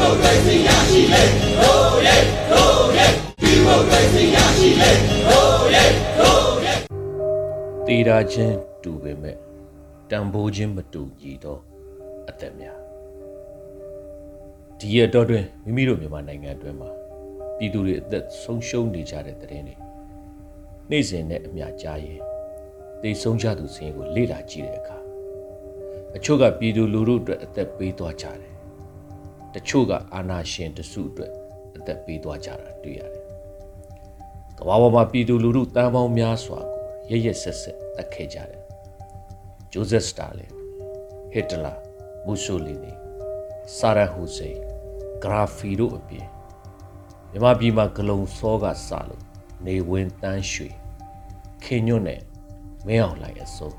မိုကရေစီရရှိလေဟိုးရဲဟိုးရဲဒီမိုကရေစီရရှိလေဟိုးရဲဟိုးရဲတေတာချင်းတူပေမဲ့တန်ဖိုးချင်းမတူညီတော့အသက်များဒီရတော့တွင်မိမိတို့မြန်မာနိုင်ငံအတွင်းမှာပြည်သူတွေအသက်ဆုံးရှုံးနေကြတဲ့တဲ့င်းတွေနေ့စဉ်နဲ့အမျှကြားရင်တေဆုံးကြသူစင်းကိုလေ့လာကြည့်တဲ့အခါအချို့ကပြည်သူလူထုအတွက်အသက်ပေးသွားကြတယ် တချို့ကအာဏာရှင်တစုအတွက်အသက်ပေးသွားကြတာတွေ့ရတယ်ကမ္ဘာပေါ်မှာပြည်သူလူထုတန်ပေါင်းများစွာကိုရရက်ဆက်ဆက်တတ်ခဲ့ကြတယ်ဂျိုးဇက်စတာလင်ဟစ်တလာမူဆိုလီနီဆာရဟူစိန်ဂရာဖီတို့အပြင်မြန်မာပြည်မှာဂလုံစောကစလို့နေဝင်းတန်းရွှေခင်ညွန့်နဲ့မင်းအောင်လှိုင်အစိုး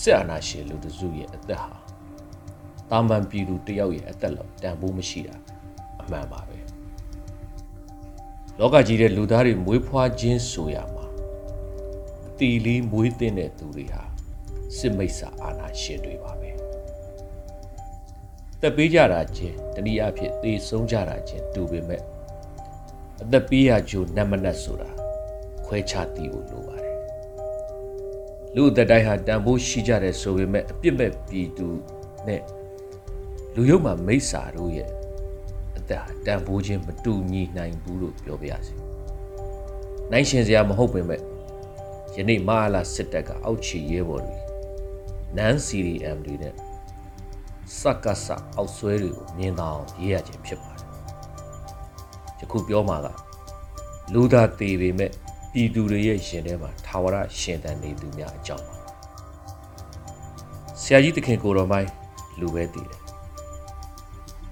စစ်အာဏာရှင်လူတစုရဲ့အသက်ဟာ တာမန်ပြည်သူတယောက်ရဲ့အသက်လောက်တန်ဖိုးမရှိတာအမှန်ပါပဲလောကကြီးတဲ့လူသားတွေမွေးဖွားခြင်းဆိုရမှာအတီလီမွေးတဲ့တဲ့သူတွေဟာစစ်မိတ်ဆာအာဏာရှင်တွေပါပဲတက်ပေးကြတာချင်းတနည်းအားဖြင့်သေဆုံးကြတာချင်းတူပေမဲ့အသက်ပေးရကြိုနတ်မနတ်ဆိုတာခွဲခြားသိဖို့လိုပါတယ်လူအသက်တိုင်းဟာတန်ဖိုးရှိကြတယ်ဆိုပေမဲ့အပြစ်မဲ့ပြည်သူနဲ့ လူရုပ်မှာမိစ္ဆာတို့ရဲ့အသက်ဟာတန်ဖိုးချင်းမတူညီနိုင်ဘူးလို့ပြောပြရစီနိုင်ရှင်စရာမဟုတ်ပေမဲ့ယနေ့မဟာလာစစ်တပ်ကအောက်ချီရဲဘော်တွေနန်း CDM တွေနဲ့စက္ကစအောက်ဆွဲတွေကိုမြင်တော့ရေးရခြင်းဖြစ်ပါတယ်ယခုပြောမှာကလူသားသေးပေမဲ့ပြည်သူတွေရဲ့ရှင်ထဲမှာထာဝရရှင်တန်နေသူများအကြောင်းပါဆရာကြီးတခင်ကိုတော်မိုင်းလူပဲတည်တယ်။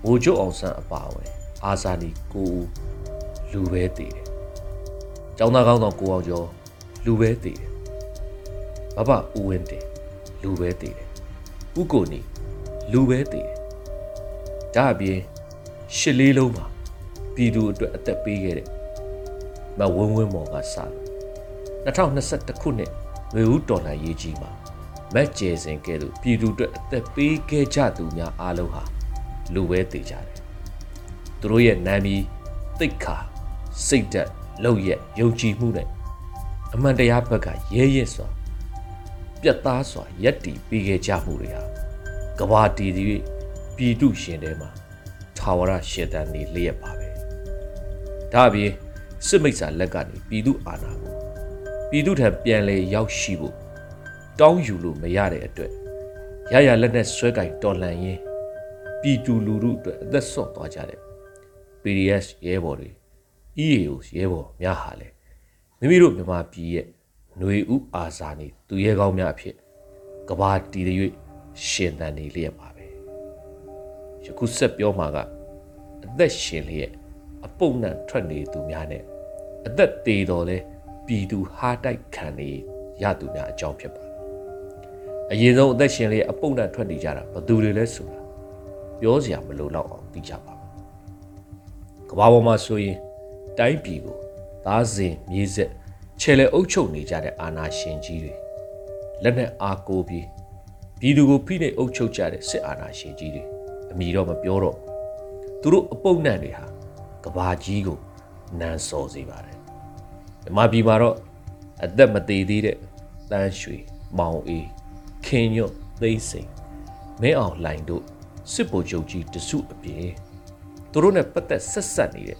ဘိုးကျုပ်အောင်ဆန်းအပါအဝင်အာဇာနည်ကိုဦးလူပဲတည်တယ်။ကျောင်းသားကောင်းဆောင်ကိုအောင်ကျော်လူပဲတည်တယ်။ဘဘဦးဝင်းတင်လူပဲတည်တယ်။ဦးကိုနီလူပဲတည်တယ်။ဒါအပြင်ရှစ်လေးလုံးမှာပြည်သူအတွက်အသက်ပေးခဲ့တဲ့မဝင်းဝင်းမော်ကစတယ်2021ခုနှစ်ငွေဦးတော်လှန်ရေးကြီးမှာမက်ကျယ်စင်ကဲ့သို့ပြည်သူအတွက်အသက်ပေးခဲ့ကြသူများအားလုံးဟာ လူပဲတည်ကြတယ်။သူတို့ရဲ့နာမည်သိက္ခာစိတ်ဓာတ်လောက်ရက်ယုံကြည်မှုနဲ့အမှန်တရားဘက်ကရဲရဲစွာပြတ်သားစွာယက်တီပေးခဲ့ကြမှုတွေဟာကဘာတီတီပြည်သူရှင်ထဲမှာထာဝရရှင်တန်နေလျက်ပါပဲ။ဒါအပြင်စစ်မိတ်ဆာလက်ကနေပြည်သူအာဏာကိုပြည်သူထံပြန်လဲရောက်ရှိဖို့တောင်းယူလို့မရတဲ့အတွက်ရရလက်နဲ့ဆွဲကင်တော်လှန်ရင်း ပြည်သူလူထုအတွက်အသက်ဆော့သွားကြတဲ့ PDS ရဲဘော်တွေ EAO ရဲဘော်များဟာလည်းမိမိတို့မြန်မာပြည်ရဲ့ຫນွေဥအာဇာနေသူရဲကောင်းများအဖြစ်ကဘာတီတွေ၍ရှင်သန်နေလျက်ပါပဲယခုဆက်ပြောမှာကအသက်ရှင်လျက်အပုပ်နှံထွက်နေသူများနဲ့အသက်သေးတော်လဲပြည်သူဟာတိုက်ခံနေရသူများအကြောင်းဖြစ်ပါတယ်။အရင်ဆုံးအသက်ရှင်လေးအပုပ်နဲ့ထွက်နေကြတာဘယ်သူတွေလဲဆိုတာ ပြောစရာမလိုတော့အောင်သိကြပါမယ်။ကဘာပေါ်မှာဆိုရင်တိုင်းပြည်ကိုသားစဉ်မြေဆက်ခြေလေအုပ်ချုပ်နေကြတဲ့အာဏာရှင်ကြီးတွေလက်နက်အားကိုးပြီးပြည်သူကိုဖိနှိပ်အုပ်ချုပ်ကြတဲ့စစ်အာဏာရှင်ကြီးတွေအမိတော့မပြောတော့သူတို့အပုပ်နှံတွေဟာကဘာကြီးကိုနန်းစော်စေပါတယ်မြမပြည်မှာတော့အသက်မသေးသေးတဲ့တန်းရွှေမောင်အေးခင်ညွတ်သိမ့်စိန်မင်းအောင်လှိုင်တို့ စစ်ဗိုလ်ချုပ်ကြီးတစုအပြင်သူတို့နဲ့ပတ်သက်ဆက်ဆက်နေတဲ့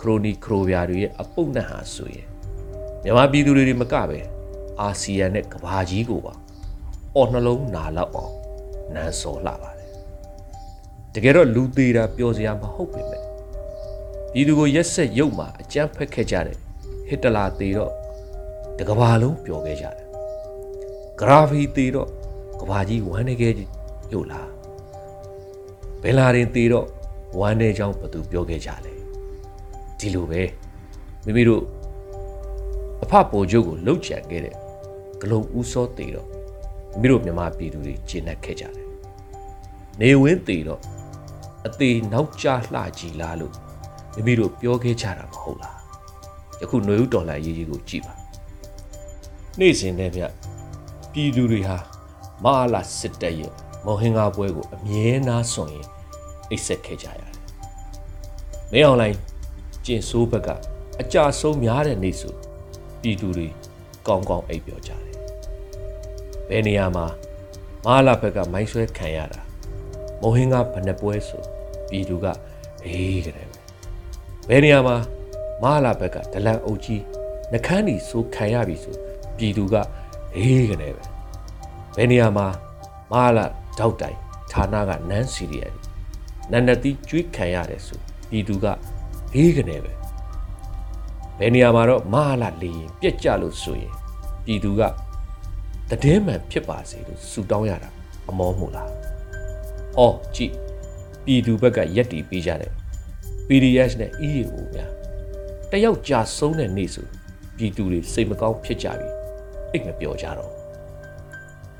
ခရိုနီခရိုဗျာတွေရဲ့အပုတ်နဲ့ဟာဆိုရင်မြန်မာပြည်သူတွေမကပဲအာဆီယံနဲ့ကဘာကြီးကိုပါအော်နှလုံးနာလောက်အောင်နန်းစော်လှပါတယ်တကယ်တော့လူသေးတာပျော်စရာမဟုတ်ပေမဲ့ပြည်သူကိုရက်ဆက်ရုပ်မှာအကြမ်းဖက်ခဲ့ကြတဲ့ဟစ်တလာသေးတော့တကဘာလုံးပျော်ခဲ့ကြတယ်ဂရာဖီသေးတော့ကဘာကြီးဝမ်းနေခဲ့လို့လား ဘယ်လာရင်သေးတော့ဝမ်းနေကြောင်းဘသူပြောခဲ့ကြလဲဒီလိုပဲမိမိတို့အဖပိုကျုပ်ကိုလှုပ်ချန်ခဲ့တဲ့ဂလုံဦးစောသေးတော့မိမိတို့မြမပြည်သူတွေကျင့်တတ်ခဲ့ကြတယ်နေဝင်းသေးတော့အသေးနောက်ကျလှကြီးလားလို့မိမိတို့ပြောခဲ့ကြတာမဟုတ်လားယခုຫນွေဦးဒေါ်လာရေးကြီးကိုကြည့်ပါနေ့စဉ်နဲ့ဗျပြည်သူတွေဟာမဟာလာစစ်တပ်ရဲ့ မော်ဟင်္ဂါပွဲကိုအမြဲနားဆွန်ရင်အိတ်ဆက်ခဲ့ကြရတယ်မင်းအောင်လိုင်းကျင်ဆိုးဘက်ကအကြဆုံးများတဲ့နေ့ဆိုပြည်သူတွေကောင်းကောင်းအိပ်ပျော်ကြတယ်ဘယ်နေရာမှာမဟာလာဘက်ကမိုင်းဆွဲခံရတာမုံဟင်းကဘဏ္ဍပွဲဆိုပြည်သူကအေးကြတယ်ပဲဘယ်နေရာမှာမဟာလာဘက်ကဒလန်အုပ်ကြီးနှခမ်းဒီဆိုခံရပြီဆိုပြည်သူကအေးကြတယ်ပဲဘယ်နေရာမှာမဟာလာ တောက်တိုင်ဌာနကနန်းစီရီယယ်နန္ဒတိကျွေးခံရတယ်ဆိုပြည်သူကအေးကနေပဲဘယ်နေရာမှာတော့မဟာလာလေရင်ပြက်ကြလို့ဆိုရင်ပြည်သူကတည်င်းမှန်ဖြစ်ပါစေလို့ဆုတောင်းရတာအမောမှုလား။အော်ကြည့်ပြည်သူဘက်ကရက်တီပေးကြတယ် PDS နဲ့ EAO များတယောက်ကြာဆုံးတဲ့နေ့ဆိုပြည်သူတွေစိတ်မကောင်းဖြစ်ကြပြီအိတ်မပြောကြတော့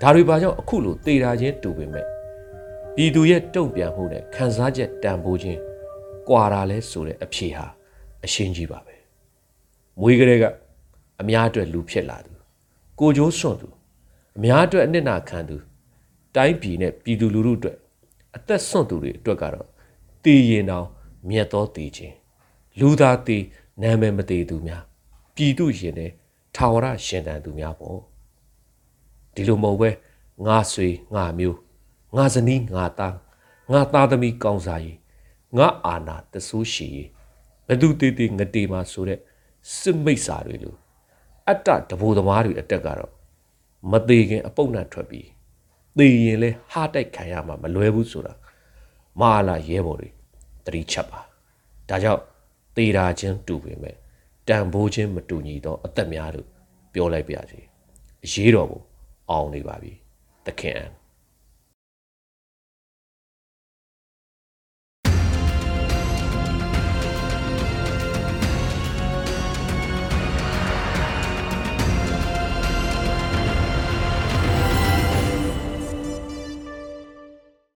ဒါတွေဘာကြောင့်အခုလိုတေတာချင်းတူပေမဲ့ပြည်သူရဲ့တုံ့ပြန်မှုနဲ့ခံစားချက်တန်ဖိုးခြင်းကွာတာလဲဆိုတဲ့အဖြေဟာအရှင်းကြီးပါပဲမွေးကလေးကအများအတွက်လူဖြစ်လာသူကိုကျိုးစွန့်သူအများအတွက်အနစ်နာခံသူတိုင်းပြည်နဲ့ပြည်သူလူထုအတွက်အသက်ဆွန့်သူတွေအတွက်ကတော့တည်ရင်တောင်မြတ်သောတည်ခြင်းလူသားတည်နာမည်မတည်သူများပြည်သူရင်တဲ့ထာဝရရှင်တန်သူများပေါ့ ဒီလိုမဟုတ်ပဲငါဆွေငါမျိုးငါဇနီးငါသားငါသားသမီးကောင်းစားရေးငါအာနာတဆိုးရှိရေးဘသူတည်တည်ငတေမှာဆိုတဲ့စစ်မိတ်စာတွေလို့အတ္တတဘိုသမားတွေအတက်ကတော့မသေးခင်အပုတ်နဲ့ထွက်ပြီးသေရင်လဲဟာတိုက်ခံရမှာမလွယ်ဘူးဆိုတာမဟာလာရဲဘော်တွေတတိချက်ပါဒါကြောင့်သေတာချင်းတူပေမဲ့တန်ဖိုးချင်းမတူညီတော့အသက်များလို့ပြောလိုက်ပါစီအရေးတော်ကို အောင်နေပါပြီသခင်အန်